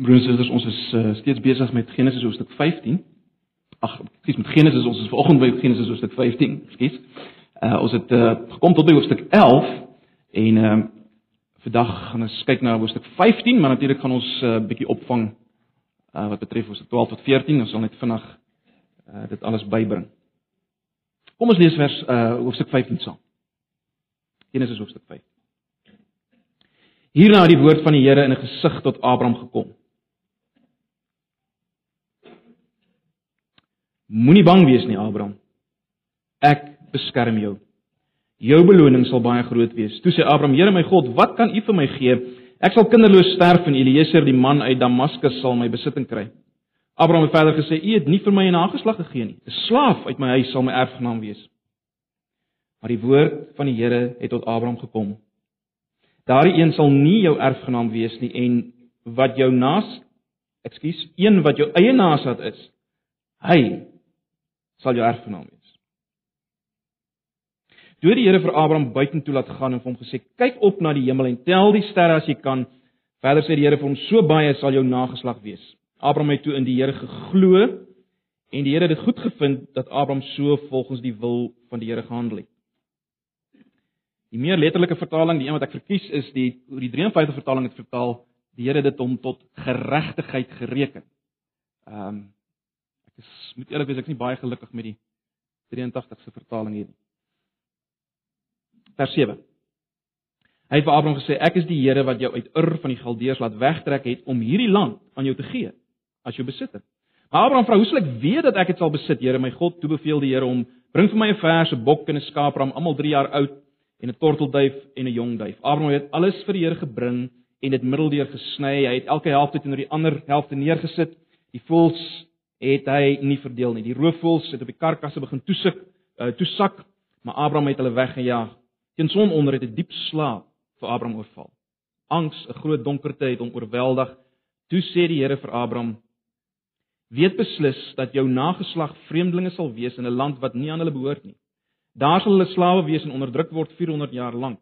Broers en susters, ons is uh, steeds besig met Genesis hoofstuk 15. Ag, ekskuus, met Genesis, ons is vanoggend by Genesis hoofstuk 15, ekskuus. Uh ons het uh, gekom tot by hoofstuk 11 en ehm uh, vandag gaan ons kyk na hoofstuk 15, maar natuurlik gaan ons 'n uh, bietjie opvang uh wat betref hoofstuk 12 tot 14. Ons sal net vinnig uh dit alles bybring. Kom ons lees vers uh hoofstuk 15 saam. Genesis hoofstuk 15. Hierna het die woord van die Here in 'n gesig tot Abraham gekom. Moenie bang wees nie, Abraham. Ek beskerm jou. Jou beloning sal baie groot wees. Toe sê Abraham: Here my God, wat kan U vir my gee? Ek sal kinderloos sterf en Eliezer, die man uit Damaskus, sal my besitting kry. Abraham het verder gesê: U het nie vir my 'n nageslag gegee nie. 'n Slaaf uit my huis sal my erfgenaam wees. Maar die woord van die Here het tot Abraham gekom. Daardie een sal nie jou erfgenaam wees nie en wat jou naas, ekskuus, een wat jou eie naasat is, hy sal jou erfgenaam wees. Toe die Here vir Abraham buitentoe laat gaan en vir hom gesê: "Kyk op na die hemel en tel die sterre as jy kan." Verder sê die Here vir hom: "So baie sal jou nageslag wees." Abraham het toe in die Here geglo en die Here het dit goed gevind dat Abraham so volgens die wil van die Here gehandel het. Die meer letterlike vertaling, die een wat ek verkies, is die die 53 vertaling het vertaal: "Die Here het dit hom tot geregtigheid gereken." Ehm um, is moet eerlik wees ek is nie baie gelukkig met die 83ste vertaling hier nie. Vers 7. Hy het vir Abraham gesê ek is die Here wat jou uit Ur van die Galdeërs laat wegtrek het om hierdie land aan jou te gee as jou besitter. Maar Abraham vra hoe sal ek weet dat ek dit sal besit? Here my God, toe beveel die Here hom bring vir my 'n verse bok en 'n skaapram almal 3 jaar oud en 'n tortelduif en 'n jong duif. Abraham het alles vir die Here gebring en dit middeldeur gesny. Hy het elke helfte teenoor die ander helfte neergesit. Die voëls het hy nie verdeel nie. Die roofvoëls het op die karkasse begin toesik, uh, toesak, maar Abraham het hulle weggejaag. Teen son onder het 'n die diep slaap vir Abraham oorval. Angs, 'n groot donkerte het hom oorweldig. Toe sê die Here vir Abraham: "Weet beslis dat jou nageslag vreemdelinge sal wees in 'n land wat nie aan hulle behoort nie. Daar sal hulle slawe wees en onderdruk word 400 jaar lank.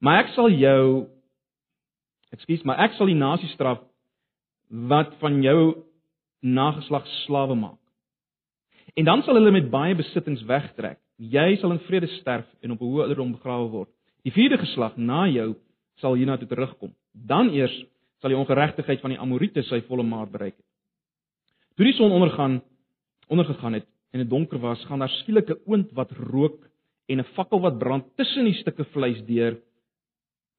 Maar ek sal jou Ekskuus, maar ek sal die nasie straf wat van jou nageslag slawe maak. En dan sal hulle met baie besittings wegtrek. Jy sal in vrede sterf en op 'n hoë ouderdom begrawe word. Die vierde geslag na jou sal hiernatoe terugkom. Dan eers sal die ongeregtigheid van die Amorite sy volle maat bereik het. Toe die son ondergaan ondergegaan het en dit donker was, gaan daar skielik 'n oond wat rook en 'n fakkel wat brand tussen die stukke vleis deur.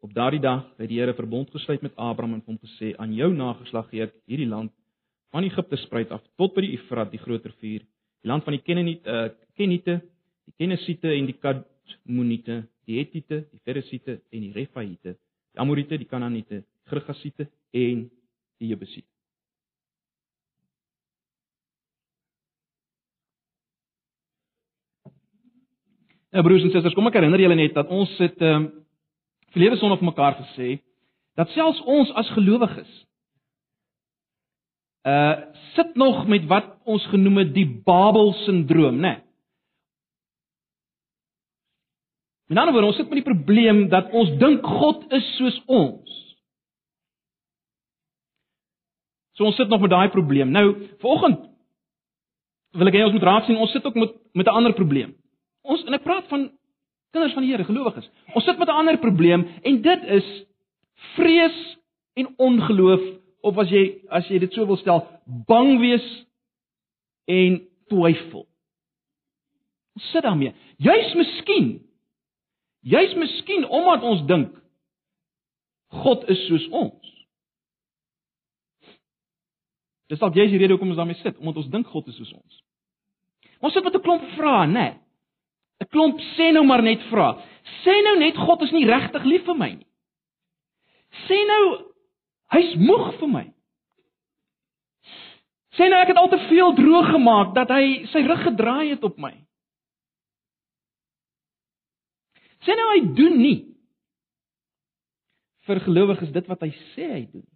Op daardie dag het die Here verbond gesluit met Abraham en hom gesê: "Aan jou nageslag gee ek hierdie land van Egipte spruit af tot by die Efrat, die groot rivier, die land van die Kenite, uh, Kenite, die Kenesite en die Kadmonite, die Hetite, die Feresite en die Refaite, die Amorite, die Kanaanite, die Girgasite en die Jebusite. Ja broers en susters, kom ek herinner julle net dat ons het ehm um, verlede Sondag mekaar gesê dat selfs ons as gelowiges uh sit nog met wat ons genoem het die Babel-sindroom, né? Nee. Met ander woorde, ons sit met die probleem dat ons dink God is soos ons. So ons sit nog met daai probleem. Nou, vanoggend wil ek hê ons moet raak sien, ons sit ook met met 'n ander probleem. Ons en ek praat van kinders van die Here, gelowiges. Ons sit met 'n ander probleem en dit is vrees en ongeloof of as jy as jy dit so wil stel, bang wees en twyfel. Sit daarmee. Jy's miskien jy's miskien omdat ons dink God is soos ons. Dis dalk jy's die rede hoekom ons daarmee sit, omdat ons dink God is soos ons. Ons sit met 'n klomp vrae, né? Nee. 'n Klomp sê nou maar net vra. Sê nou net God is nie regtig lief vir my nie. Sê nou Hy's moeg vir my. Sê nou ek het al te veel droog gemaak dat hy sy rug gedraai het op my. Sê nou hy doen nie vir gelowiges dit wat hy sê hy doen.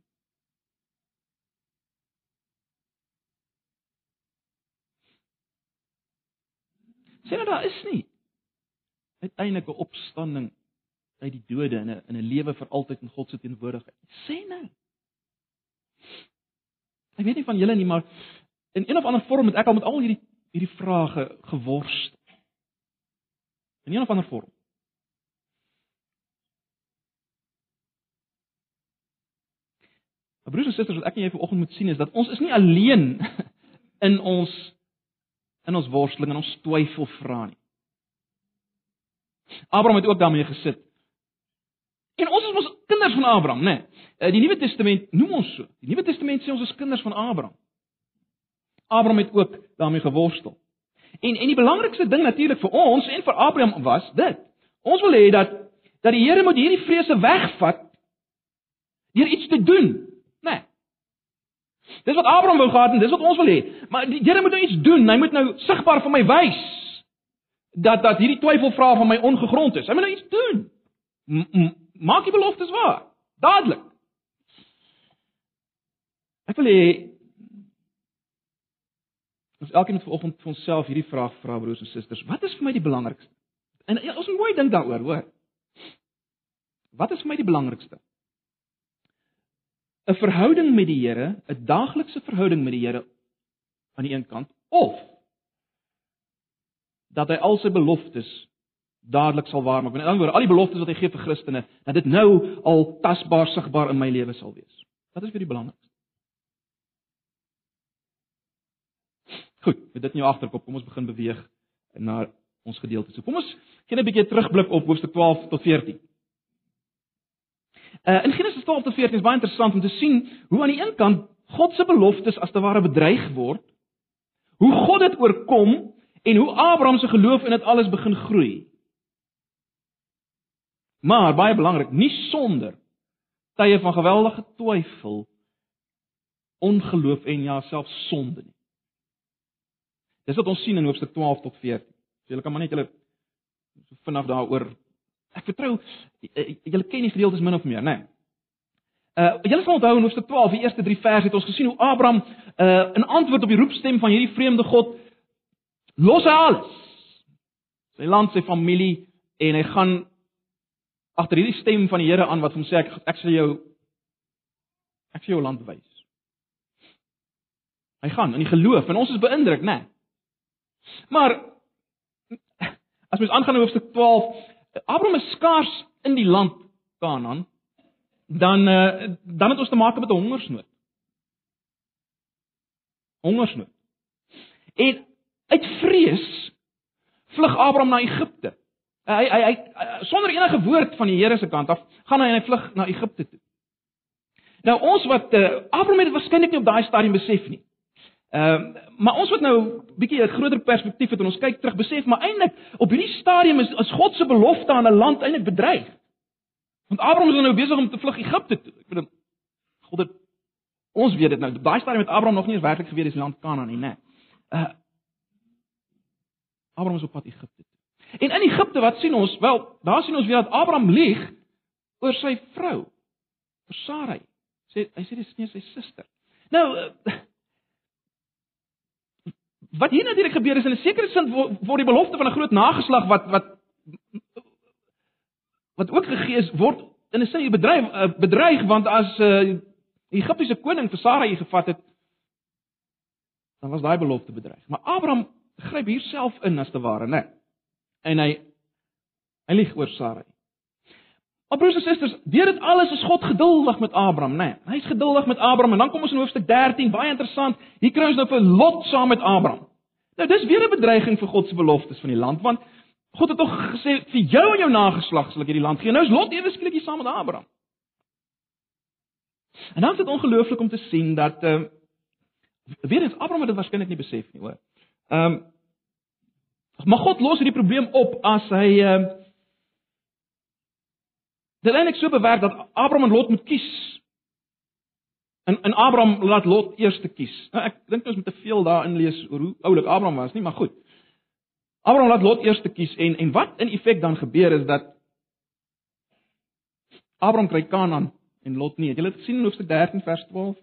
Sê nou daar is nie uiteindelike opstanding uit die dode in 'n in 'n lewe vir altyd in God se teenwoordigheid. Sê nou. Ek weet nie van julle nie, maar in een of ander vorm het ek al met al hierdie hierdie vrae geworstel. In een of ander vorm. Broers en susters, wat ek en jy vanoggend moet sien is dat ons is nie alleen in ons in ons worsteling en ons twyfel vra nie. Abraham het ook daarmee gesit. En ons is mos kinders van Abraham, né? Nee. Die Nuwe Testament noem ons so. Die Nuwe Testament sê ons is kinders van Abraham. Abraham het ook daarmee geworstel. En en die belangrikste ding natuurlik vir ons en vir Abraham was dit. Ons wil hê dat dat die Here moet hierdie vrese wegvat deur iets te doen, né? Nee. Dis wat Abraham wou gehad en dis wat ons wil hê. Maar die Here moet nou iets doen. Hy moet nou sigbaar vir my wys dat dat hierdie twyfelvrae van my ongegrond is. Hy moet nou iets doen. M -m Maak die beloftes waar. Dadelik. Ek wil hê ons elkeen moet vanoggend vir onsself hierdie vraag vra broers en susters, wat is vir my die belangrikste? En ja, ons mooi dink daaroor, hoor. Wat is vir my die belangrikste? 'n Verhouding met die Here, 'n daaglikse verhouding met die Here aan die een kant of dat hy al sy beloftes dadelik sal waarmaak. Met ander woorde, al die beloftes wat hy gee vir Christene, dat dit nou al tasbaar sigbaar in my lewe sal wees. Wat is vir die belangrikste? Goed, met dit in jou agterkop, kom ons begin beweeg na ons gedeelte. So kom ons gee 'n bietjie terugblik op hoofstuk 12 tot 14. Uh in Genesis 12 tot 14 is baie interessant om te sien hoe aan die een kant God se beloftes as te ware bedreig word, hoe God dit oorkom en hoe Abraham se geloof in dit alles begin groei. Maar baie belangrik, nie sonder tye van geweldige twyfel, ongeloof en ja, selfs sonde nie. Dis wat ons sien in hoofstuk 12 tot 14. So julle kan maar net julle so vinnig daaroor ek vertrou julle ken die gedeeltes min of meer, né? Nee. Uh julle sal onthou in hoofstuk 12, die eerste 3 verse het ons gesien hoe Abraham uh in antwoord op die roepstem van hierdie vreemde God los hy alles. Sy land, sy familie en hy gaan agter hierdie stem van die Here aan wat hom sê ek ek sal jou ek sal jou land wys. Hy gaan in die geloof en ons is beïndruk, né? Nee. Maar as mens aangaan na hoofstuk 12, Abraham is skaars in die land Kanaan, dan uh, dan het ons te maak met 'n hongersnood. Hongersnood. En uit vrees vlug Abraham na Egipte. Hy hy hy sonder enige woord van die Here se kant af gaan hy en hy vlug na Egipte toe. Nou ons wat uh, Abraham het waarskynlik nie op daai stadium besef nie. Ehm uh, maar ons wat nou bietjie 'n groter perspektief het en ons kyk terug besef maar eintlik op hierdie stadium is as God se belofte aan 'n land eintlik bedreig. Want Abraham is nou besig om te vlug Egipte toe. Ek bedoel God het ons weet dit nou. Op daai stadium het Abraham nog nie eens werklik geweet dis land Kanaan nie, né? Uh Abraham is op pad Egipte toe. En in Egipte wat sien ons? Wel, daar sien ons weer dat Abraham lieg oor sy vrou, oor Sarai. Sê hy sê dis nie sy suster. Nou eh, wat hier natuurlik gebeur is in 'n sekere sin word die belofte van 'n groot nageslag wat wat wat ook gegee is word in 'n sin hier bedreig eh, bedreig want as uh, die Egiptiese koning vir Sarai gevat het dan was daai belofte bedreig. Maar Abraham gryp hier self in as te ware, né? Nee en hy hy lieg oor Sarai. Maar broers en susters, deur dit alles is God geduldig met Abraham, né? Nee, Hy's geduldig met Abraham en dan kom ons in hoofstuk 13, baie interessant. Hier kry ons nou vir Lot saam met Abraham. Nou dis weer 'n bedreiging vir God se beloftes van die land, want God het tog gesê vir jou en jou nageslag sal ek hierdie land gee. Nou is Lot ewe skielik hier saam met Abraham. En dan is dit ongelooflik om te sien dat ehm uh, weer eens Abraham het dit waarskynlik nie besef nie, hoor. Ehm um, Maar God los hierdie probleem op as hy uh, Dit eintlik so bewerk dat Abraham en Lot moet kies. En en Abraham laat Lot eers te kies. Nou ek dink ons moet te veel daarin lees oor hoe oulik Abraham was nie, maar goed. Abraham laat Lot eers te kies en en wat in effek dan gebeur is dat Abraham kry Kanaan en Lot nie. Het julle dit gesien in hoofstuk 13 vers 12?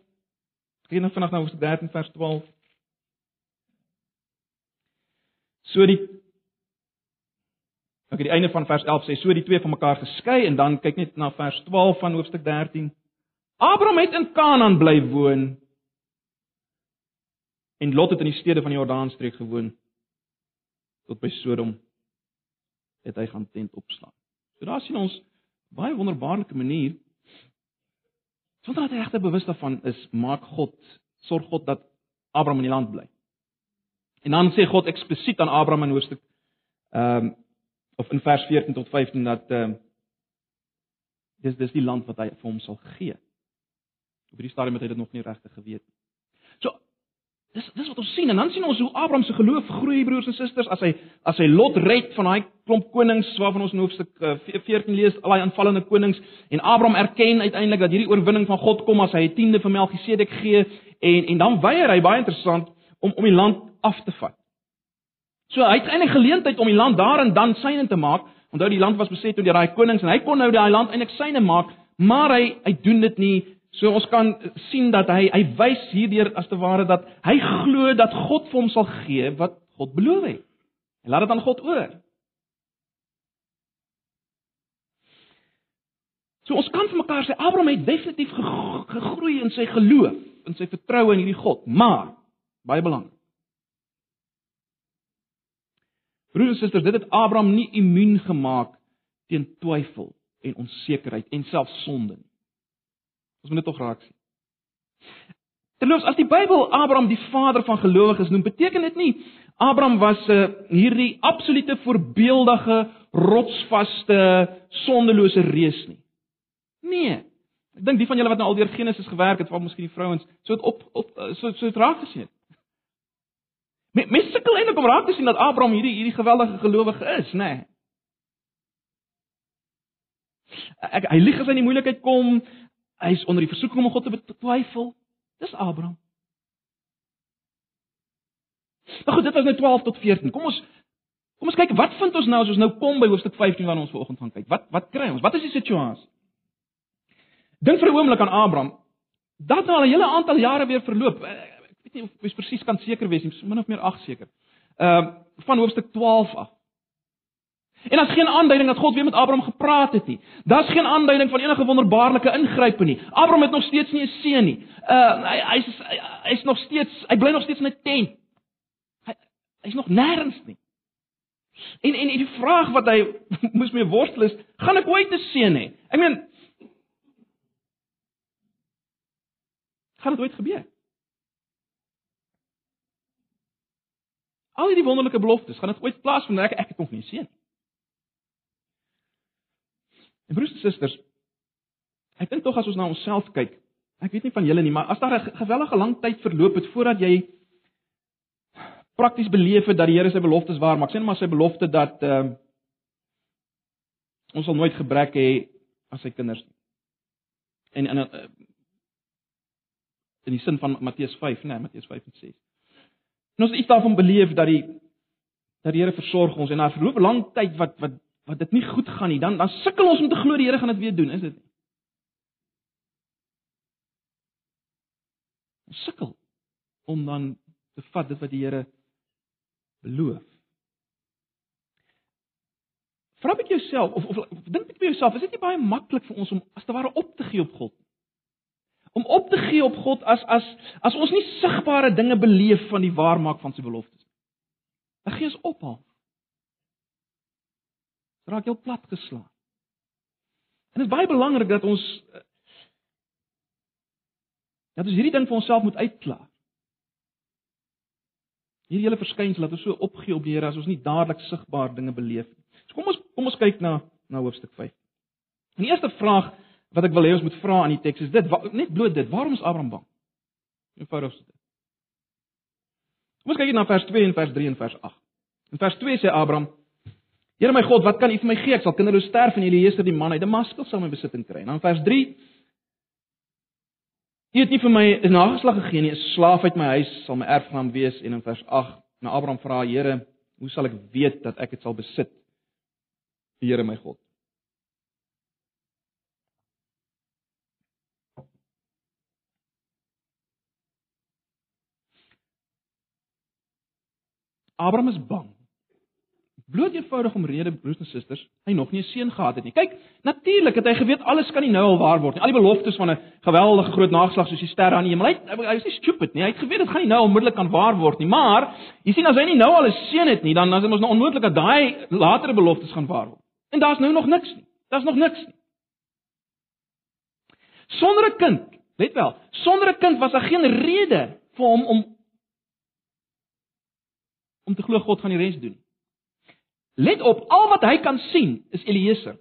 Kyk net vanaand na hoofstuk 13 vers 12. So die Ek het die einde van vers 11 sê so die twee van mekaar geskei en dan kyk net na vers 12 van hoofstuk 13. Abraham het in Kanaan bly woon En Lot het in die stede van die Jordaanstreek gewoon tot by Sodom het hy gaan tent opslaan. So daar sien ons baie wonderbaarlike manier sonder dat hy regtig bewus daarvan is, maak God, sorg God dat Abraham in die land bly. En dan sê God eksplisiet aan Abraham in hoofstuk ehm um, of in vers 14 tot 15 dat ehm um, dis dis die land wat hy vir hom sal gee. Op hierdie stadium het hy dit nog nie regtig geweet nie. So dis dis wat ons sien en dan sien ons hoe Abraham se geloof groei broers en susters as hy as hy Lot red van daai klomp konings waarvan ons in hoofstuk 14 eh, lees al daai aanvallende konings en Abraham erken uiteindelik dat hierdie oorwinning van God kom as hy 'n tiende van Melchisedek gee en en dan weier hy baie interessant om om die land af te vat. So hy het eintlik geleentheid om die land daar en dan syne te maak. Onthou die land was beset deur daai konings en hy kon nou daai land eintlik syne maak, maar hy hy doen dit nie. So ons kan sien dat hy hy wys hierdeur as te ware dat hy glo dat God vir hom sal gee wat God beloof het. En laat dit aan God oor. So ons kan vir mekaar sê Abraham het definitief gegroei in sy geloof, in sy vertroue in hierdie God, maar baie belangrik. Broers en susters, dit het Abraham nie immuun gemaak teen twyfel en onsekerheid en selfs sonde nie. Ons moet dit tog raak sien. Terloops, as die Bybel Abraham die vader van gelowiges noem, beteken dit nie Abraham was uh, hierdie absolute voorbeeldige, rotsvaste, sondelose reus nie. Nee. Ek dink die van julle wat nou al deur Genesis gewerk het, veral miskien die vrouens, so het op op so so het raak gesien. Mense sukkel eintlik om raak te sien dat Abraham hierdie hierdie geweldige gelowige is, nê? Nee. Hy lieg as hy in die moeilikheid kom. Hy's onder die versoeking om God te betwyfel. Dis Abraham. Maar goed, dit was nou 12 tot 14. Kom ons kom ons kyk wat vind ons nou as ons nou kom by hoofstuk 15 waarna ons vanoggend gaan kyk. Wat wat kry ons? Wat is die situasie? Dink vir 'n oomblik aan Abraham. Dat nou al 'n hele aantal jare weer verloop weet nie of jy presies kan seker wees nie, min of meer 8 seker. Ehm uh, van hoofstuk 12 af. En daar's geen aanduiding dat God weer met Abraham gepraat het nie. Daar's geen aanduiding van enige wonderbaarlike ingrype nie. Abraham het nog steeds nie 'n seun nie. Uh hy hy's hy's nog steeds hy bly nog steeds in 'n tent. Hy hy's nog nêrens nie. En en die vraag wat hy moes mee worstel is, gaan ek ooit 'n seun hê? Ek meen gaan dit ooit gebeur? Al hierdie wonderlike beloftes, gaan dit ooit plaasvind? Ek ek het nog nie sien. En broers en susters, ek dink tog as ons na onsself kyk, ek weet nie van julle nie, maar as daar 'n gewellige lang tyd verloop het voordat jy prakties beleef het dat die Here sy beloftes waar maak, net maar sy belofte dat ehm uh, ons sal nooit gebrek hê as sy kinders nie. En in uh, in die sin van Matteus 5, nee, Matteus 5 en 6. En ons het iets daarvan beleef dat die dat die Here versorg ons en na verloop lang tyd wat wat wat dit nie goed gaan nie, dan dan sukkel ons om te glo die Here gaan dit weer doen, is dit? Ons sukkel om dan te vat dit wat die Here beloof. Vra ek jouself of of, of dink ek vir jouself, is dit nie baie maklik vir ons om as te ware op te gee op God? Om op te gee op God as as as ons nie sigbare dinge beleef van die waarmaak van sy beloftes nie. Dan gee ons op. Raak jou plat geslaan. En dit is baie belangrik dat ons dat ons hierdie ding vir onsself moet uitklaar. Hierdie hele verskynsel dat ons so opgee op die Here as ons nie dadelik sigbaar dinge beleef nie. So kom ons kom ons kyk na na hoofstuk 5. Die eerste vraag wat ek wil hê ons moet vra aan die teks is dit net bloot dit waarom is Abraham bang? Eenvoudig so dit. Kom ons kyk na vers 2 en vers 3 en vers 8. In vers 2 sê Abraham: Here my God, wat kan U vir my gee? Ek sal kinderloos sterf en Eliezer die man uit Damaskus sal my besitting kry. En dan vers 3 U het nie vir my 'n nageslag gegee nie, 'n slaaf uit my huis sal my erfgenaam wees en in vers 8 na Abraham vra: Here, hoe sal ek weet dat ek dit sal besit? Here my God. Abraham is bang. Bloot eenvoudig omrede broers en susters, hy nog nie 'n seun gehad het nie. Kyk, natuurlik het hy geweet alles kan nie nou al waar word nie. Al die beloftes van 'n geweldige groot nageslag soos die sterre aan die hemel. Hy hy is nie stupid nie. Hy het geweet dit gaan nie nou onmiddellik kan waar word nie. Maar jy sien as hy nie nou al 'n seun het nie, dan dan is dit mos nou onmoontlik dat daai latere beloftes gaan waar word. En daar's nou nog niks nie. Daar's nog niks nie. Sonder 'n kind, let wel, sonder 'n kind was daar geen rede vir hom om om te glo God gaan die res doen. Let op, al wat hy kan sien is Eliezer.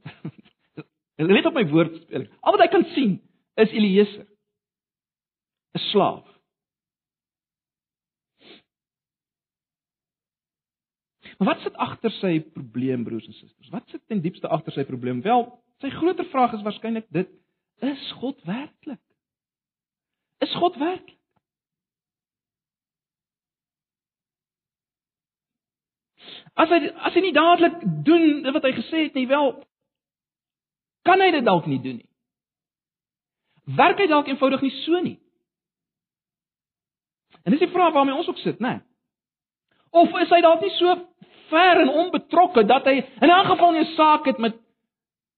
Let op my woordspeling. Al wat hy kan sien is Eliezer. 'n Slaaf. Maar wat sit agter sy probleem broers en susters? Wat sit ten diepste agter sy probleem? Wel, sy groter vraag is waarskynlik dit: Is God werklik? Is God werklik? As hy as hy nie dadelik doen wat hy gesê het nie, wel kan hy dit dalk nie doen nie. Werk hy dalk eenvoudig nie so nie. En dis die vraag waarmee ons ook sit, né? Of is hy dalk nie so ver en onbetrokke dat hy in 'n geval nie 'n saak het met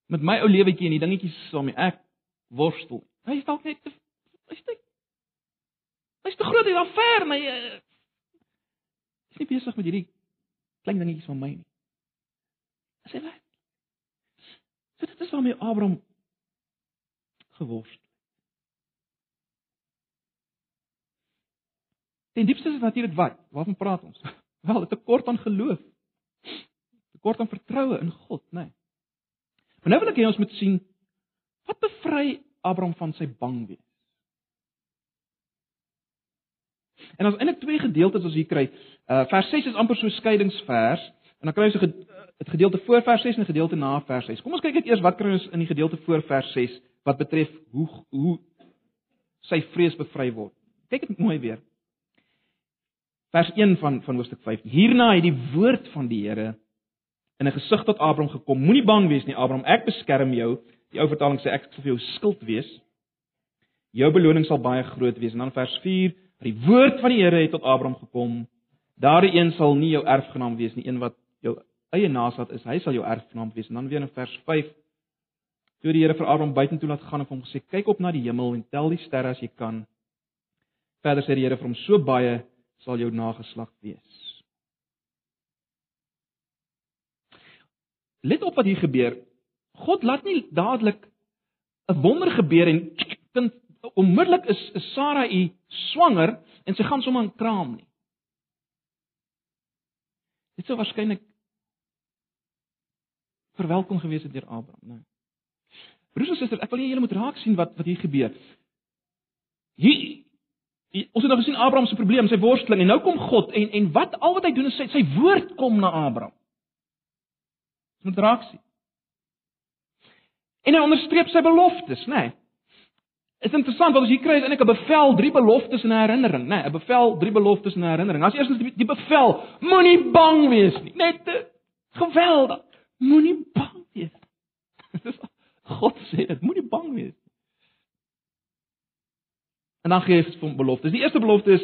met my ou lewetjie en die dingetjies waarmee ek worstel. Hy is dalk net te hy's te hy's te groot en ver, maar hy uh, is nie besig met hierdie klein dingetjies van my nie. As hy weet. So dit is waarmee Abraham geworstel. En diepste is natuurlik wat? Waarvan praat ons? Wel, 'n tekort aan geloof. 'n Tekort aan vertroue in God, né? Nee. Maar nou wil ek hê ons moet sien wat bevry Abraham van sy bang wees. En ons eintlik twee gedeeltes as hier kry. Uh vers 6 is amper so skeidingsvers en dan kry ons 'n dit gedeelte voor vers 6 en 'n gedeelte na vers 6. Kom ons kyk net eers wat kry ons in die gedeelte voor vers 6 wat betref hoe hoe sy vrees bevry word. Kyk dit mooi weer. Vers 1 van van hoofstuk 5. Hierna het die woord van die Here in 'n gesig tot Abraham gekom. Moenie bang wees nie, Abraham, ek beskerm jou. Die ou vertaling sê ek sal vir jou skild wees. Jou beloning sal baie groot wees. En dan vers 4 Die woord van die Here het tot Abraham gekom. Daardie een sal nie jou erfgenaam wees nie, een wat jou eie nageslag is, hy sal jou erfgenaam wees. En dan weer in vers 5 toe die Here vir Abraham buitentoe laat gaan en hom gesê: "Kyk op na die hemel en tel die sterre as jy kan." Verder sê die Here vir hom: "So baie sal jou nageslag wees." Let op wat hier gebeur. God laat nie dadelik 'n wonder gebeur en kind onmiddellik is, is Sara u swanger en sy gaan sommer in kraam nie. Dit sou waarskynlik verwelkom gewees het deur Abraham, né? Broers en susters, ek wil hê julle moet raak sien wat wat hier gebeur. Hier ons het nou gesien Abraham se probleem, sy worsteling en nou kom God en en wat al wat hy doen is sy sy woord kom na Abraham. Ons moet raak sien. En hy onderstreep sy beloftes, né? Nee. Is interessant want as jy kry is eintlik 'n bevel, drie beloftes en 'n herinnering, né? Nee, 'n bevel, drie beloftes en 'n herinnering. As eerstens die, die bevel, moenie bang wees nie. Net geweldig. Moenie bang wees. Dis God sê dit, moenie bang wees. En dan gee hy vir beloftes. Die eerste belofte is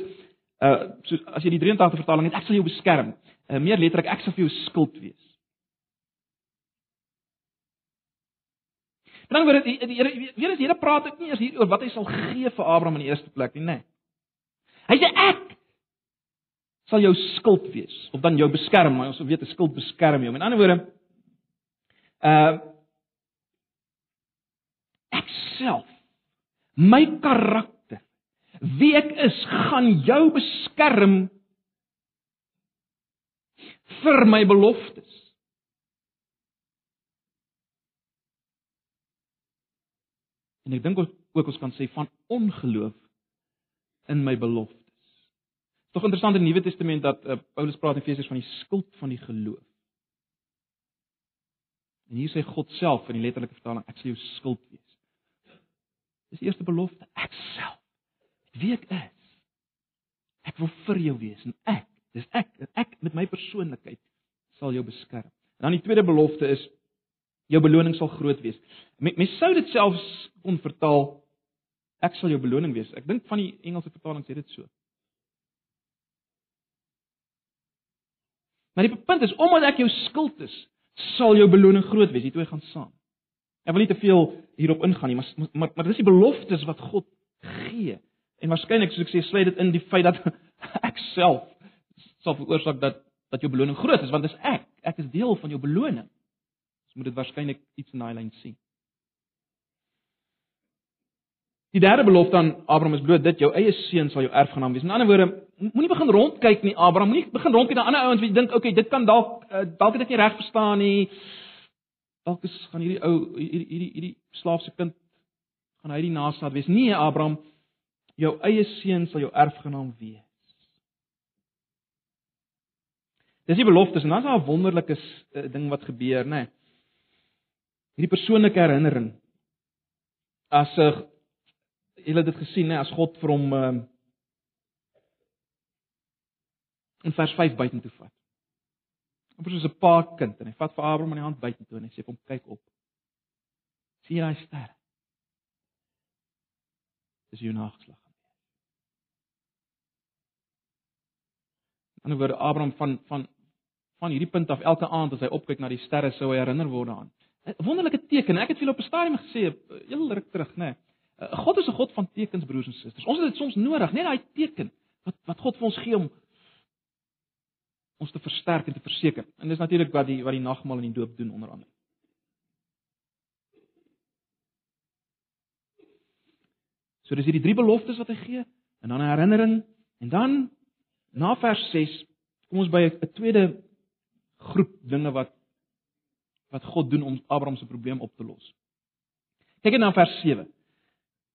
uh so as jy die 83 vertaling het, ek sal jou beskerm. Uh, meer letterlik, ek sal vir jou skild. En dan word dit die Here weer eens die Here praat dit nie eers hier oor wat hy sal gee vir Abraham in die eerste plek nie, nê. Nee. Hy sê ek sal jou skild wees of dan jou beskerm, maar ons weet 'n skild beskerm jou. Met ander woorde uh ek self my karakter wie ek is gaan jou beskerm vir my beloftes. En ek dink ook ons kan sê van ongeloof in my beloftes. Tog interessant in die Nuwe Testament dat uh, Paulus praat in Efesiërs van die skuld van die geloof. En hier sê God self in die letterlike vertaling ek sal jou skuld wees. Dis die eerste belofte, ek self. Wie ek is. Ek wil vir jou wees en ek, dis ek, ek met my persoonlikheid sal jou beskerm. En dan die tweede belofte is jou beloning sal groot wees. Mens sou dit selfs kon vertaal ek sal jou beloning wees. Ek dink van die Engelse vertaling sê dit so. Maar die punt is omdat ek jou skuld is, sal jou beloning groot wees. Die twee gaan saam. Ek wil nie te veel hierop ingaan nie, maar maar, maar dis die beloftes wat God gee. En waarskynlik soos ek sê, sluit dit in die feit dat ek self sal veroorsaak dat dat jou beloning groot is want dis ek. Ek is deel van jou beloning. Ons moet dit waarskynlik iets in daai lyn sien. Die derde belofte aan Abraham is bloot dit jou eie seun sal jou erfgenaam wees. In ander woorde, moenie begin rondkyk nie Abraham, moenie begin rondkyk na ander ouens wat jy dink, okay, dit kan dalk uh, dalk het ek nie reg verstaan nie. Dalk is gaan hierdie ou hierdie hierdie hierdie slaafse kind gaan hy die nageslag wees. Nee, Abraham, jou eie seun sal jou erfgenaam wees. Dis die beloftes en dan is daar 'n wonderlike uh, ding wat gebeur, nê. Nee. Hierdie persoonlike herinnering as 'n julle het dit gesien nê as God vir hom uh, in vers 5 buitentoe vat. Amper soos 'n pa kind en hy vat vir Abraham aan die hand buitentoe en hy sê kom kyk op. Sien jy daai ster? Dis jou nageslag. In 'n woord Abraham van van van hierdie punt af elke aand as hy opkyk na die sterre sou hy herinner word daaraan. 'n Wonderlike teken. Ek het vir julle op 'n stadium gesê, heel ruk terug, nê. Nee. Eh, God is 'n God van tekens broers en susters. Ons het dit soms nodig, net daai teken wat wat God vir ons gee om ons te versterk en te verseker. En dis natuurlik wat die wat die nagmaal en die doop doen onder andere. So dis hierdie drie beloftes wat hy gee en dan 'n herinnering en dan na vers 6 kom ons by 'n tweede groep dinge wat wat God doen om Abraham se probleem op te los. Kyk net na vers 7.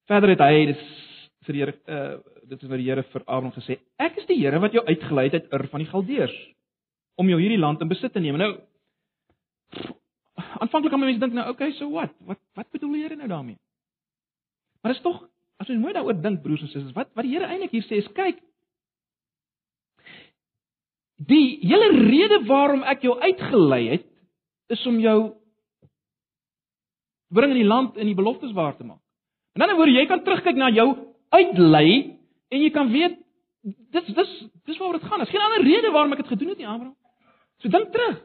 Verder het hy dis vir die Here uh dit is wat die Here vir Abraham gesê: Ek is die Here wat jou uitgelei het uit Ur van die Galdeërs om jou hierdie land in besit te neem. Nou aanvanklik kan mense dink nou, okay, so what? Wat wat bedoel die Here nou daarmee? Maar is tog as jy mooi daaroor dink broers en susters, wat wat die Here eintlik hier sê is kyk Die hele rede waarom ek jou uitgelei het is om jou bring in die land en die beloftes waar te maak. In 'n ander woorde, jy kan terugkyk na jou uitlei en jy kan weet dis dis dis waaroor dit gaan. Daar's geen ander rede waarom ek dit gedoen het nie, Abraham. So dink terug.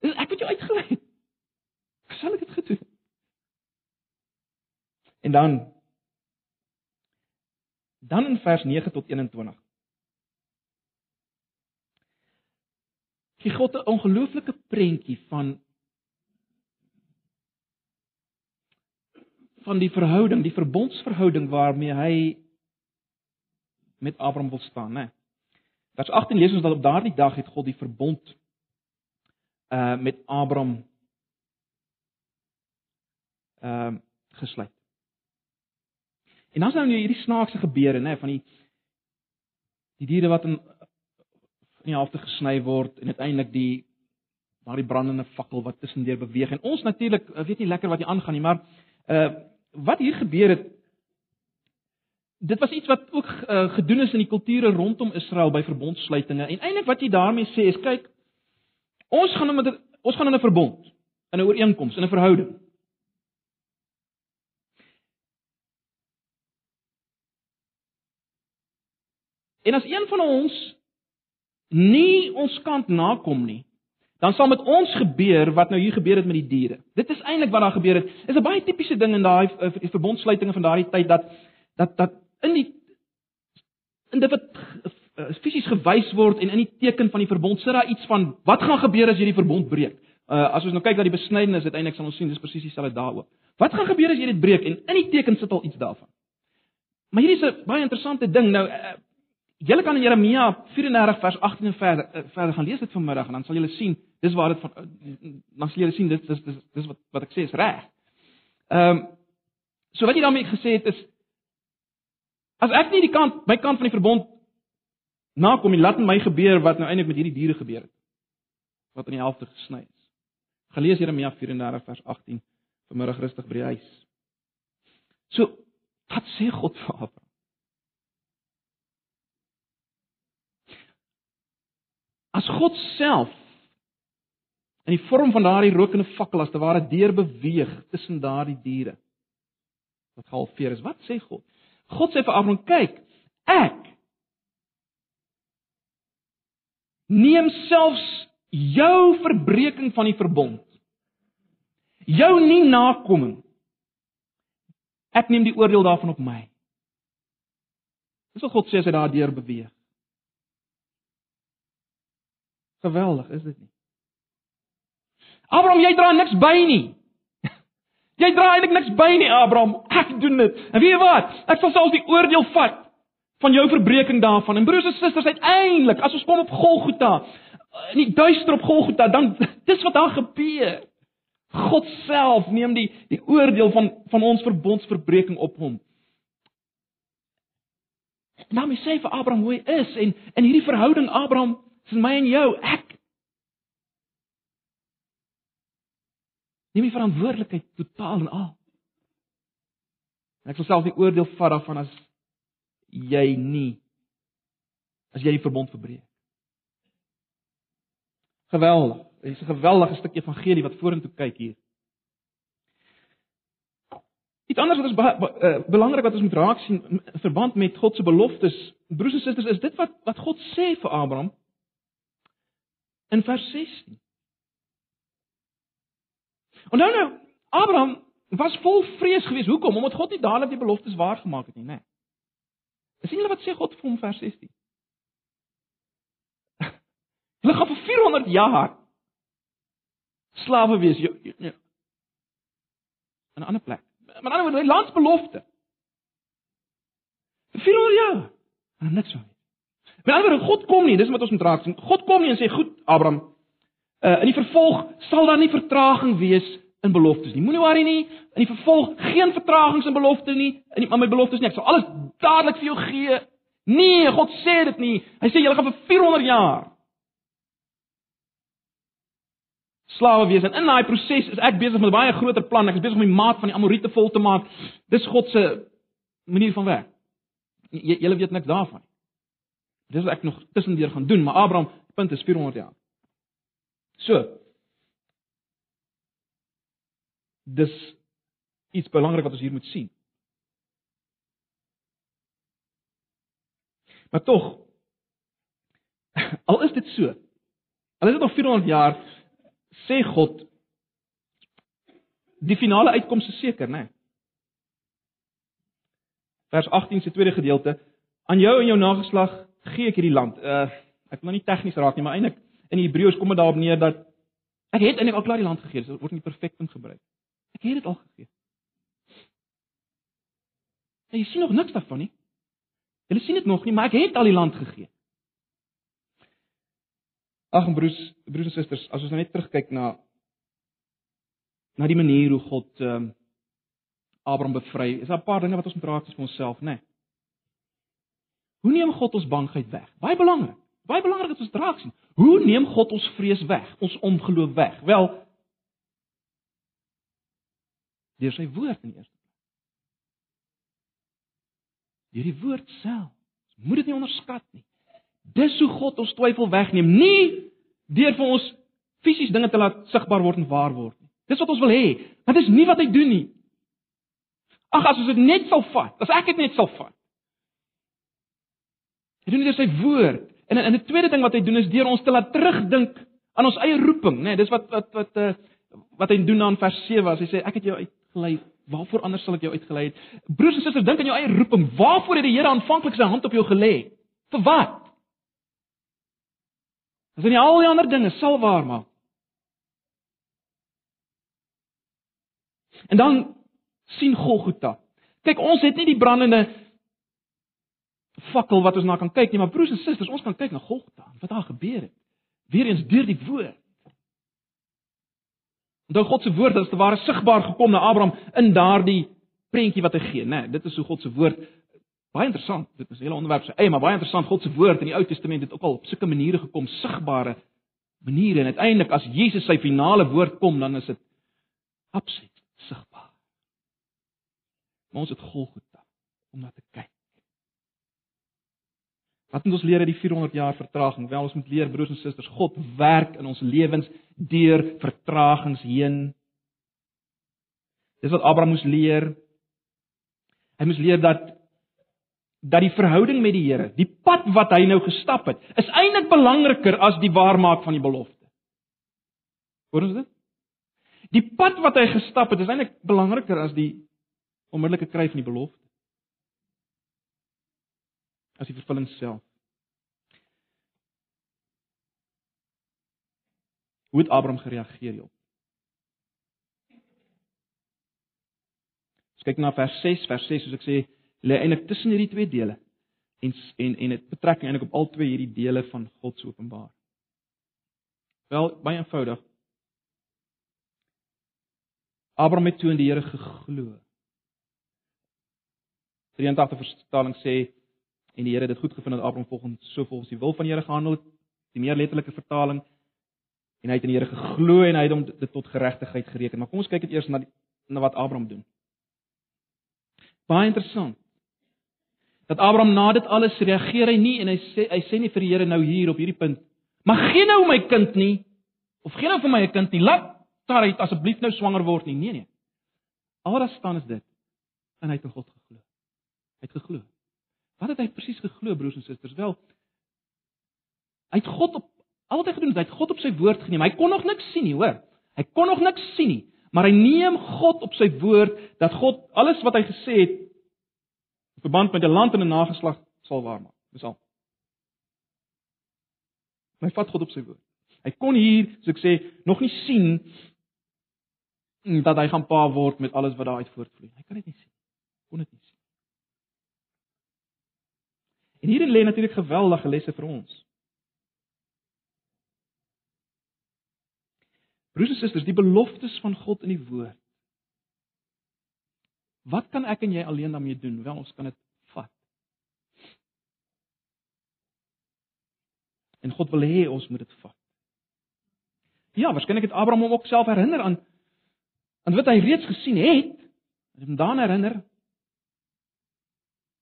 Ek het jou uitgelei. Sal ek dit gedoen? En dan dan in vers 9 tot 21. Gee God 'n ongelooflike prentjie van van die verhouding, die verbondsverhouding waarmee hy met Abraham wil staan, né? Vers 18 lees ons dat op daardie dag het God die verbond uh met Abraham ehm uh, gesluit. En dan is nou hierdie snaakse gebeure, né, van die die diere wat in in die helfte gesny word en uiteindelik die daardie brandende fakkel wat tussendeur beweeg en ons natuurlik weet nie lekker wat hier aangaan nie, maar uh wat hier gebeur het dit was iets wat ook uh, gedoen is in die kulture rondom Israel by verbondsluitinge. En eintlik wat jy daarmee sê is kyk ons gaan met ons gaan in 'n verbond in 'n ooreenkoms in 'n verhouding. En as een van ons nie ons kant nakom nie, dan sal met ons gebeur wat nou hier gebeur het met die diere. Dit is eintlik wat daar gebeur het. Is 'n baie tipiese ding in daai uh, verbondsluitinge van daardie tyd dat dat dat in die in dit wat uh, fisies gewys word en in die teken van die verbond sit daar iets van wat gaan gebeur as jy die verbond breek. Uh, as ons nou kyk na die besnydenis uiteindelik sal ons sien dis presies dieselfde daaroor. Wat gaan gebeur as jy dit breek en in die teken sit al iets daarvan. Maar hierdie is 'n baie interessante ding. Nou uh, Julle kan in Jeremia 34 vers 18 en verder uh, verder gaan lees dit vanmiddag en dan sal julle sien dis waar dit van dan sal julle sien dit dis dis dis wat wat ek sê is reg. Ehm um, so wat jy daarmee gesê het is as ek nie die kant my kant van die verbond nakom nie, laat my gebeur wat nou eintlik met hierdie diere gebeur het. Wat in die helfte gesny is. Gelees Jeremia 34 vers 18 vanmiddag rustig by die huis. So wat sê God vir Abraham? As God self in die vorm van daardie rokende fakkel as te ware deur beweeg tussen daardie diere wat gehalveer is, wat sê God? God sê vir Abraham: "Kyk, ek neem selfs jou verbreeking van die verbond. Jou nie nakoming. Ek neem die oordeel daarvan op my. Dis wat God sê as hy daardeur beweeg. Geweldig, is dit nie? Abraham, jy dra niks by nie. Jy dra eintlik niks by nie, Abraham. Ek doen dit. En weet jy wat? Ek sal selfs die oordeel vat van jou verbreeking daarvan. En broers en susters, uiteindelik, as ons kom op Golgotha, in die duister op Golgotha, dan dis wat daar gebeur. God self neem die die oordeel van van ons verbondsverbreeking op hom. Nou my sê vir Abraham hoe hy is en in hierdie verhouding Abraham tussen my en jou, ek neem die verantwoordelikheid totaal en al. En ek sal self die oordeel vat daarvan as jy nie as jy die verbond verbreek. Geweldig. Dit is 'n geweldige stuk evangelie wat vorentoe kyk hier. Iets anders wat ons be be uh, belangrik wat ons moet raak sien in verband met God se beloftes, broers en susters, is dit wat wat God sê vir Abraham in vers 16. En nou nou, Abraham was vol vrees geweest. Hoekom? Omdat God nie dadelik die beloftes waar gemaak het nie, né? Nee. Sien julle wat sê God vir hom vers 16? Hulle gaan vir 400 jaar slawe wees ja. 'n ander plek. Maar dan word hy landsbelofte. Vir 400 jaar. En niks van. Met ander woorde, God kom nie, dis wat ons moet raak sien. God kom nie en sê, "Goed, Abraham, uh in die vervolg sal daar nie vertraging wees in beloftes nie. Moenie worry nie. In die vervolg geen vertragings in beloftes nie. In die, my beloftes nie. Ek sal alles dadelik vir jou gee." Nee, God sê dit nie. Hy sê jy gaan vir 400 jaar slawe wees en in daai proses is ek besig met 'n baie groter plan. Ek is besig om die maat van die Amorite vol te maak. Dis God se manier van werk. Julle weet niks daarvan. Dis wat ek nog tussendeur gaan doen, maar Abraham punt is 400 jaar. So. Dis iets belangrik wat ons hier moet sien. Maar tog al is dit so. Al is dit nog 400 jaar, sê God die finale uitkoms is seker, né? Nee. Vers 18 se tweede gedeelte: Aan jou en jou nageslag gee ek hierdie land. Uh ek wil nou nie tegnies raak nie, maar eintlik in Hebreëus kom dit daarop neer dat ek het eintlik al klaar die land gegee, dit word nie perfek in gebruik. Ek het dit al gegee. En jy sien nog niks daarvan nie. Jy sien dit nog nie, maar ek het al die land gegee. Ag broers, broers en susters, as ons nou net terugkyk na na die manier hoe God ehm um, Abraham bevry, is daar 'n paar dinge wat ons moet raak vir onsself, né? Nee. Hoe neem God ons bangheid weg? Baie belangrik. Baie belangrik dat ons draak sien. Hoe neem God ons vrees weg, ons ongeloof weg? Wel, deur sy woord in eerste plek. Deur die woord self. Ons moet dit nie onderskat nie. Dis hoe God ons twyfel wegneem, nie deur vir ons fisies dinge te laat sigbaar word en waar word nie. Dis wat ons wil hê, maar dis nie wat hy doen nie. Ag as ons dit net sal vat, as ek dit net sal vat. Hy doen dit deur sy woord. En en 'n tweede ding wat hy doen is deur ons te laat terugdink aan ons eie roeping, né? Nee, dis wat wat wat uh, wat hy doen aan vers 7 as hy sê ek het jou uitgelei. Waarvoor anders sal ek jou uitgelei het? Broers en susters, dink aan jou eie roeping. Waarvoor het die Here aanvanklik sy hand op jou gelê? Vir wat? As in al die ander dinge sal waar maak. En dan sien Golgotha. Kyk, ons het nie die brandende fakkel wat ons na kan kyk nie, maar broers en susters, ons kan kyk na Golgotha, wat daar gebeur het. Weereens deur die woord. Onthou God se woord het as te ware sigbaar gekom na Abraham in daardie prentjie wat hy gee, né? Nee, dit is hoe God se woord Baie interessant. Dit is 'n hele onderwerp se eie, maar baie interessant. God se woord in die Ou Testament het ook al op sulke maniere gekom, sigbare maniere en uiteindelik as Jesus sy finale woord kom, dan is dit absoluut sigbaar. Maar ons het Golgotha om na te kyk. Wat moet ons leer uit die 400 jaar vertraging? Wel, ons moet leer broers en susters, God werk in ons lewens deur vertragings heen. Dis wat Abraham moes leer. Hy moes leer dat dat die verhouding met die Here, die pad wat hy nou gestap het, is eintlik belangriker as die waarmaak van die belofte. Hoor ons dit? Die pad wat hy gestap het, is eintlik belangriker as die onmiddellike kry van die belofte. As die vervulling self. Hoe het Abraham gereageer hierop? As kyk na vers 6, vers 6 soos ek sê, lê eintlik tussen hierdie twee dele en en en dit betrekking eintlik op al twee hierdie dele van God se openbaar. Wel, baie eenvoudig. Abraham het toe in die Here geglo. 83 vertaling sê en die Here het dit goed gevind dat Abraham volgens so volgens die wil van die Here gehandel het. Die meer letterlike vertaling en hy het in die Here geglo en hy het hom dit tot geregtigheid gereken. Maar kom ons kyk net eers na die, na wat Abraham doen. Baie interessant. Dat Abraham na dit alles reageer hy nie en hy sê hy sê nie vir die Here nou hier op hierdie punt, "Maar gee nou my kind nie of gee nou vir my 'n kind nie. Laat Sarai asseblief nou swanger word nie." Nee nee. Al wat staan is dit. En hy het in God geglo. Hy het geglo. Wat het hy presies geglo, broers en susters? Wel, hy het God op al wat hy gedoen het, hy het God op sy woord geneem. Hy kon nog niks sien nie, hoor. Hy kon nog niks sien nie, maar hy neem God op sy woord dat God alles wat hy gesê het in verband met 'n land en 'n nageslag sal waarmaak. Dis al. Hy vat God op sy woord. Hy kon hier, soos ek sê, nog nie sien dat hy gaan pa word met alles wat daaruit voortvloei. Hy kan dit nie sien. Kon dit nie sien. En hierin lê natuurlik geweldige lesse vir ons. Broers en susters, die beloftes van God in die woord. Wat kan ek en jy alleen daarmee doen? Wel, ons kan dit vat. En God wil hê ons moet dit vat. Ja, waarskynlik het Abraham hom ook self herinner aan aan wat hy reeds gesien het. Hy het hom daaraan herinner.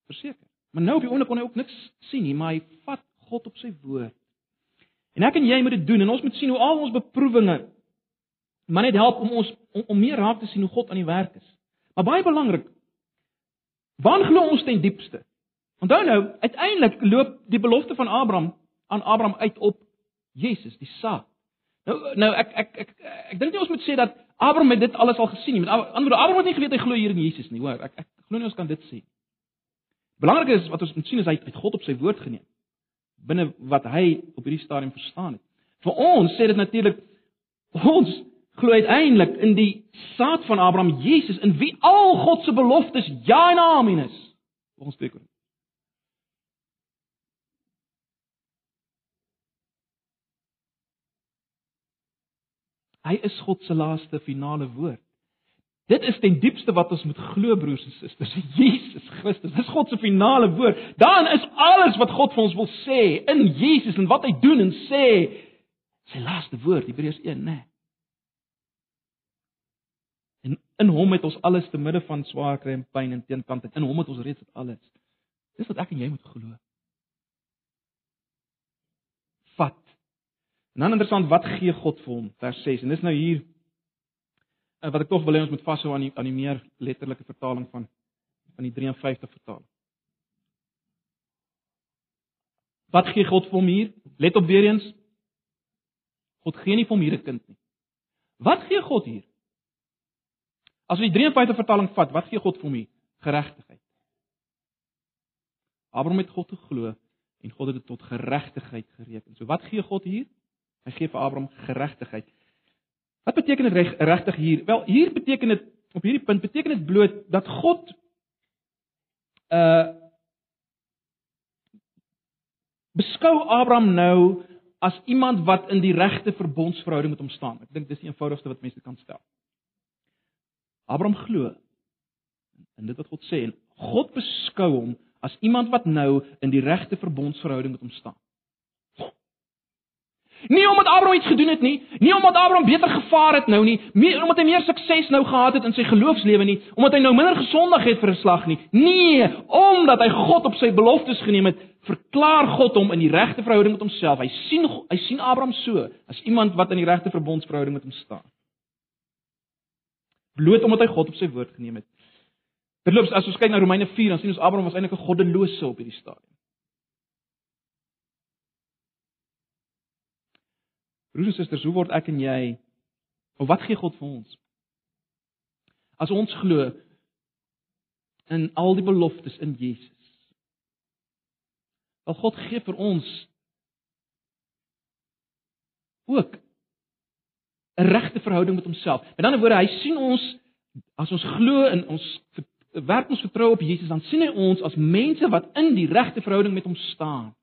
Verseker. Maar nou op die oomblik kon hy ook niks sien nie, maar hy vat God op sy woord. En ek en jy moet dit doen en ons moet sien hoe al ons beproewinge maar net help om ons om, om meer raak te sien hoe God aan die werk is. Maar baie belangrik, waar glo ons ten diepste? Onthou nou, uiteindelik loop die belofte van Abraham aan Abraham uit op Jesus, die saad. Nou nou ek ek ek ek, ek dink nie ons moet sê dat Abraham het dit alles al gesien nie. Met ander woorde, Abraham het nie geweet hy glo hier in Jesus nie, hoor. Ek ek glo nie ons kan dit sê. Belangrik is wat ons moet sien is hy het God op sy woord geneem binne wat hy op hierdie stadium verstaan het. Vir ons sê dit natuurlik ons glo uiteindelik in die saad van Abraham, Jesus, in wie al God se beloftes ja en amen is. Ons spreek oor. Hy is God se laaste finale woord. Dit is ten diepste wat ons moet glo broers en susters. Jesus Christus, dis God se finale woord. Dan is alles wat God vir ons wil sê in Jesus en wat hy doen en sê sy laaste woord, Hebreërs 1, né? Nee. En in hom het ons alles te midde van swaar kry en pyn en teenkante. In hom het ons reeds dit alles. Dis wat ek en jy moet glo. Vat. En dan interessant, wat gee God vir hom? Vers 6. En dis nou hier wat ek tog wil hê ons moet vashou aan die aan die meer letterlike vertaling van van die 53 vertaling. Wat gee God vir hom hier? Let op weer eens. God gee nie vir hom hier 'n kind nie. Wat gee God hier? As jy die 53 vertaling vat, wat gee God vir hom? Geregtigheid. Abraham het God geglo en God het dit tot geregtigheid gereken. So wat gee God hier? Hy gee vir Abraham geregtigheid. Wat beteken dit reg, regtig hier? Wel, hier beteken dit op hierdie punt beteken dit bloot dat God uh beskou Abraham nou as iemand wat in die regte verbondsverhouding met hom staan. Ek dink dis die eenvoudigste wat mense kan stel. Abraham glo in dit wat God sê en God beskou hom as iemand wat nou in die regte verbondsverhouding met hom staan. Nie omdat Abraham iets gedoen het nie, nie omdat Abraham beter gevaar het nou nie, nie omdat hy meer sukses nou gehad het in sy geloofslewe nie, omdat hy nou minder gesondig het vir 'n slag nie. Nee, omdat hy God op sy beloftes geneem het, verklaar God hom in die regte verhouding met homself. Hy sien hy sien Abraham so as iemand wat in die regte verbondsverhouding met hom staan bloot omdat hy God op sy woord geneem het. Terloops, as ons kyk na Romeine 4, dan sien ons Abraham was eintlik 'n goddelose op hierdie stadium. Broers en susters, hoe word ek en jy Of wat gee God vir ons? As ons glo in al die beloftes in Jesus. Wel God gee vir ons ook 'n regte verhouding met homself. Met ander woorde, hy sien ons as ons glo in ons werk ons vertrou op Jesus, dan sien hy ons as mense wat in die regte verhouding met hom staan.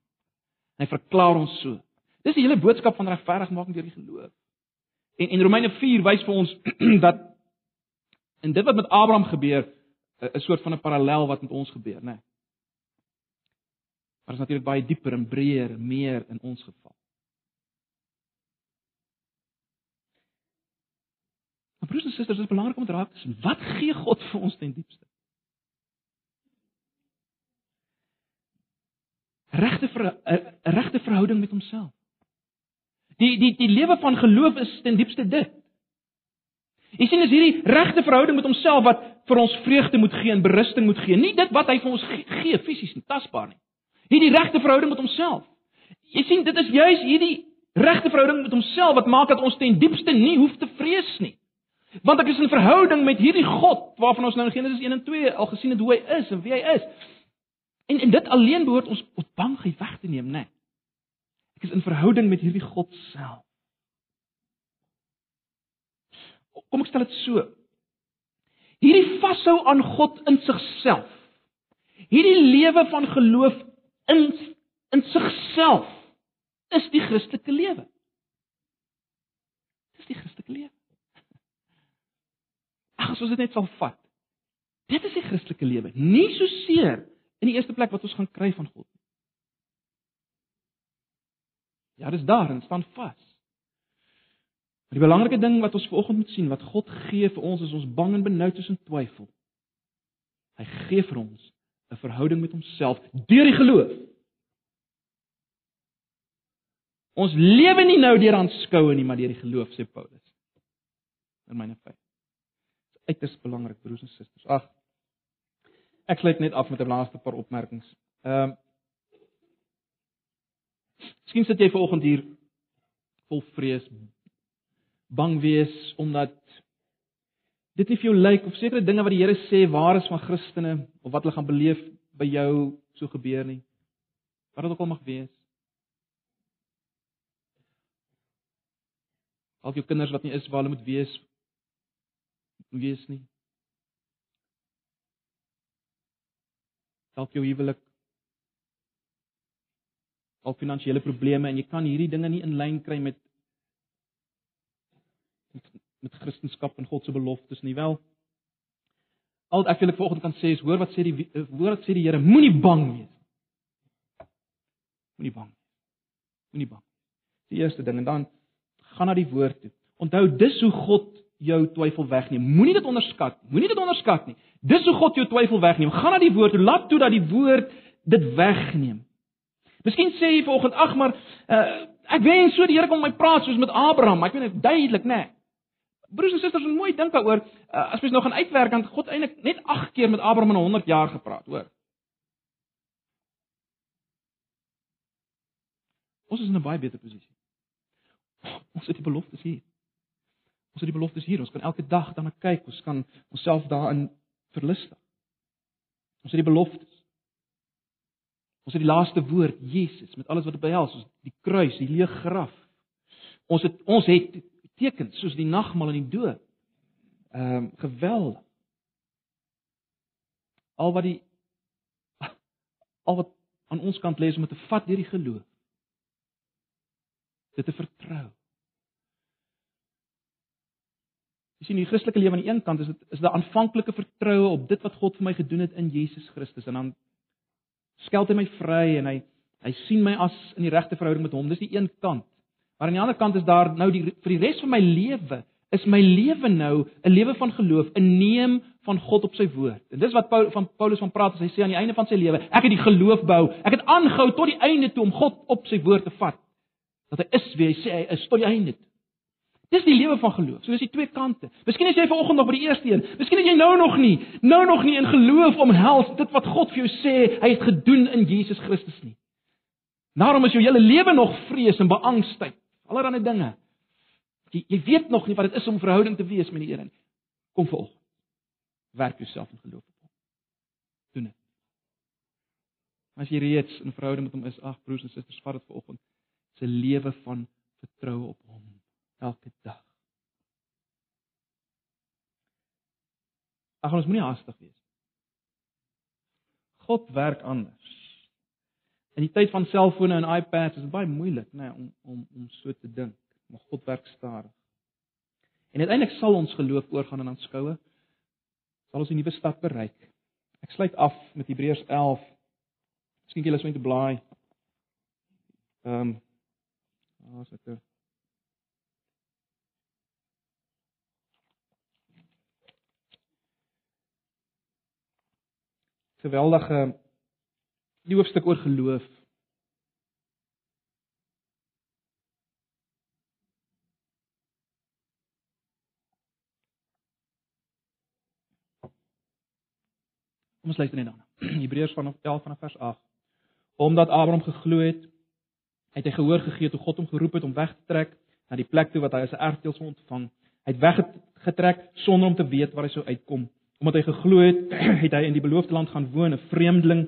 En hy verklaar ons so. Dis die hele boodskap van regverdigmaking deur die geloof. En en Romeine 4 wys vir ons dat in dit wat met Abraham gebeur, 'n soort van 'n parallel wat met ons gebeur, né? Nee. Maar is natuurlik baie dieper en breër, meer in ons geval. Maar broers en susters, dit is belangrik om te raak sien wat gee God vir ons ten diepste? Regte vir 'n regte verhouding met homself. Die die die lewe van geloof is ten diepste dit. Jy sien is hierdie regte verhouding met homself wat vir ons vreugde moet gee en berusting moet gee. Nie dit wat hy vir ons gee fisies en tasbaar nie. Hierdie regte verhouding met homself. Jy sien dit is juis hierdie regte verhouding met homself wat maak dat ons ten diepste nie hoef te vrees nie. Want ek is in verhouding met hierdie God waarvan ons nou in Genesis 1 en 2 al gesien het hoe hy is en wie hy is. En en dit alleen behoort ons op bangheid weg te neem? Nee. Ek is in verhouding met hierdie God self. Kom ek stel dit so. Hierdie vashou aan God in sigself. Hierdie lewe van geloof in in sigself is die Christelike lewe. Dis die Christelike lewe. Ag, as ons dit net sal vat. Dit is die Christelike lewe. Nie so seer in die eerste plek wat ons gaan kry van God nie. Ja, dis daar en staan vas. Maar die belangrike ding wat ons vanoggend moet sien, wat God gee vir ons is ons bang en benoud is en twyfel. Hy gee vir ons 'n verhouding met homself deur die geloof. Ons lewe nie nou deur aanskoue nie, maar deur die geloof, sê Paulus. In myne feit uiters belangrik broers en susters. Ag. Ek sluit net af met 'n laaste paar opmerkings. Ehm um, Miskien sit jy vanoggend hier vol vrees, bang wees omdat dit nie vir jou lyk of sekere dinge wat die Here sê waar is van Christene of wat hulle gaan beleef by jou so gebeur nie. Wat dit ook al mag wees. Al jou kinders wat nie is waar hulle moet wees wees nie. Dalk jou huwelik al finansiële probleme en jy kan hierdie dinge nie in lyn kry met met, met Christendom en God se beloftes nie wel. Al ek wil ek vanoggend kan sê is hoor wat sê die hoor wat sê die Here moenie bang wees. Moenie bang. Moenie bang. Die eerste ding en dan gaan na die woord toe. Onthou dis hoe God jou twyfel wegneem. Moenie dit onderskat. Moenie dit onderskat nie. Dis hoe God jou twyfel wegneem. Gaan na die woord, laat toe dat die woord dit wegneem. Miskien sê jy vanoggend, ag maar uh, ek wens so die Here kom my praat soos met Abraham. Ek weet dit duidelik, né? Nee. Broers en susters, moet mooi dink daaroor. Uh, as mens nou gaan uitwerk dan God eintlik net 8 keer met Abraham in 100 jaar gepraat, hoor. Ons is in 'n baie beter posisie. Ons het die beloftes hier. Ons het die beloftes hier. Ons kan elke dag daarna kyk. Ons kan onsself daarin verlustig. Ons het die beloftes. Ons het die laaste woord, Jesus, met alles wat dit behels, ons die kruis, die leë graf. Ons het ons het tekens soos die nagmaal en die dood. Ehm um, geweldig. Al wat die al wat aan ons kant lê is om dit te vat deur die geloof. Dit te vertrou. Jy sien die Christelike lewe aan die een kant is dit is 'n aanvanklike vertroue op dit wat God vir my gedoen het in Jesus Christus en dan skeld hy my vry en hy hy sien my as in die regte verhouding met hom. Dis die een kant. Maar aan die ander kant is daar nou die vir die res van my lewe is my lewe nou 'n lewe van geloof, 'n neem van God op sy woord. En dis wat Paul van Paulus van praat as hy sê aan die einde van sy lewe, ek het die geloof bou. Ek het aangehou tot die einde toe om God op sy woord te vat. Dat hy is wie hy sê hy is tot die einde. Toe. Dis die lewe van geloof. So is die twee kante. Miskien as jy vanoggend nog by die eerste een, miskien as jy nou nog nie, nou nog nie in geloof omhels dit wat God vir jou sê hy het gedoen in Jesus Christus nie. Daarom is jou hele lewe nog vrees en beangstigheid. Allerhande dinge. Jy jy weet nog nie wat dit is om verhouding te wees met die Here nie. Kom volg. Werk jouself in geloof op. Doen dit. As jy reeds in verhouding met hom is, ag broers en susters, vat dit vanoggend. 'n lewe van vertroue op hom elke dag. Ag ons moenie haastig wees. God werk anders. In die tyd van selfone en iPads is dit baie moeilik, nê, nee, om om om so te dink, maar God werk stadig. En uiteindelik sal ons geloof oorgaan in aanskoue. Sal ons 'n nuwe stad bereik. Ek sluit af met Hebreërs 11. Miskien jy lees met die blaai. Ehm um, Ah, as ek geweldige die hoofstuk oor geloof. Kom ons luister net dan. Hebreërs vanaf 11 vanaf vers 8. Omdat Abraham geglo het, het hy gehoor gegee toe God hom geroep het om weg te trek na die plek toe wat hy as 'n erfdeel sou ontvang. Hy het weggetrek sonder om te weet waar hy sou uitkom. Omdat hy geglo het, het hy in die beloofde land gaan woon, 'n vreemdeling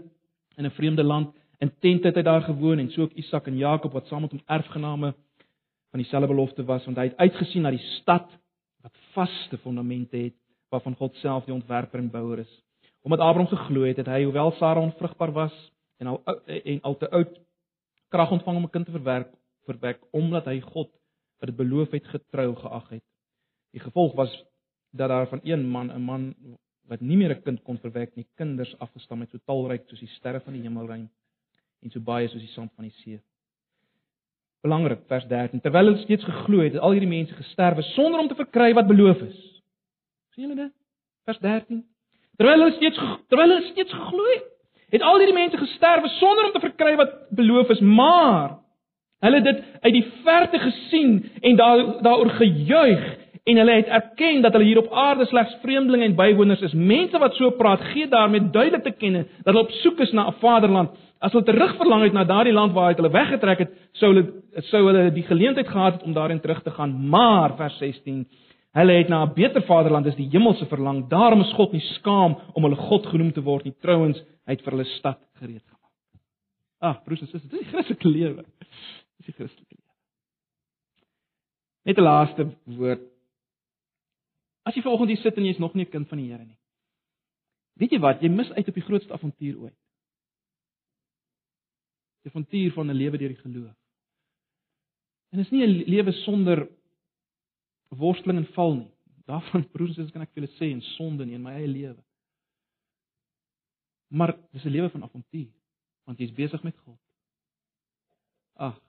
in 'n vreemde land. In tente het hy daar gewoon en so ook Isak en Jakob wat saam met hom erfgename van dieselfde belofte was, want hy het uitgesien na die stad wat vaste fondamente het, waarvan God self die ontwerper en bouer is. Omdat Abraham geglo het, het hy hoewel Sara onvrugbaar was en al en al te oud krag ontvang om 'n kind te verwerk verwek omdat hy God wat dit beloof het getrou geag het. Die gevolg was dat daar van een man 'n man wat nie meer 'n kind kon verwek nie, kinders afgestam het so talryk soos die sterre van die hemelruim en so baie soos die sand van die see. Belangrik vers 13. Terwyl hulle steeds geglo het, het al hierdie mense gesterwe sonder om te verkry wat beloof is. sien julle dit? Vers 13. Terwyl hulle steeds terwyl hulle steeds geglo het, het al hierdie mense gesterwe sonder om te verkry wat beloof is, maar hulle het dit uit die verte gesien en daar daaroor gejuig en hulle het erken dat hulle hier op aarde slegs vreemdelinge en bywoners is. Mense wat so praat, gee daarmee duidelik te kenne dat hulle op soek is na 'n vaderland. As hulle terugverlang het na daardie land waar hulle weggetrek het, sou hulle sou hulle die geleentheid gehad het om daarin terug te gaan. Maar vers 16 Hulle het na 'n beter vaderland as die hemelse verlang. Daarom is God nie skaam om hulle God genoem te word nie. Trouwens, hy het vir hulle stad gereed gemaak. Ag, broers en susters, dit is die Christelike lewe. Dis die Christelike lewe. Net 'n laaste woord. As jy vanoggend hier sit en jy's nog nie 'n kind van die Here nie. Weet jy wat? Jy mis uit op die grootste avontuur ooit. Die avontuur van 'n lewe deur die geloof. En dit is nie 'n lewe sonder worsteling en val nie. Daarvan broers en susters kan ek vir julle sê en sonde nie in my eie lewe. Maar dis 'n lewe van avontuur want jy's besig met God. Ag.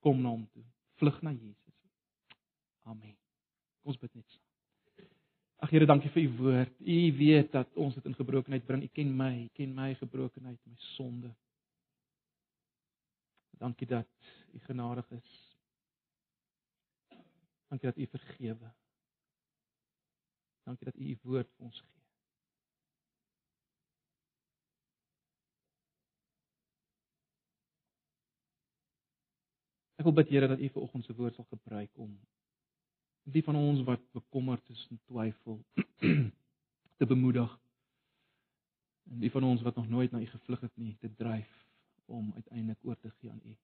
Kom na hom toe. Vlug na Jesus. Amen. Kom ons bid net saam. Ag Here, dankie vir u woord. U weet dat ons dit in gebrokenheid bring. U ken my, u ken my gebrokenheid, my sonde. Dankie dat u genadig is. Dankie dat U vergewe. Dankie dat U U woord vir ons gee. Ek wil bid Here dat U vir oggend se woord sal gebruik om die van ons wat bekommerd is en twyfel te bemoedig. En die van ons wat nog nooit na U gevlug het nie, te dryf om uiteindelik oor te gee aan U.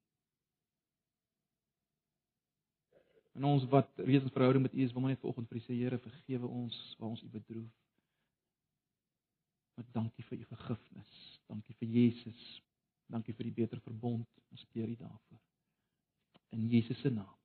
En ons wat reeds in verhouding met U is, wil maar net vanoggend vir U sê Here, vergewe ons waar ons U bedroef. Maar dankie vir U vergifnis. Dankie vir Jesus. Dankie vir die beter verbond. Ons eer U daarvoor. In Jesus se naam.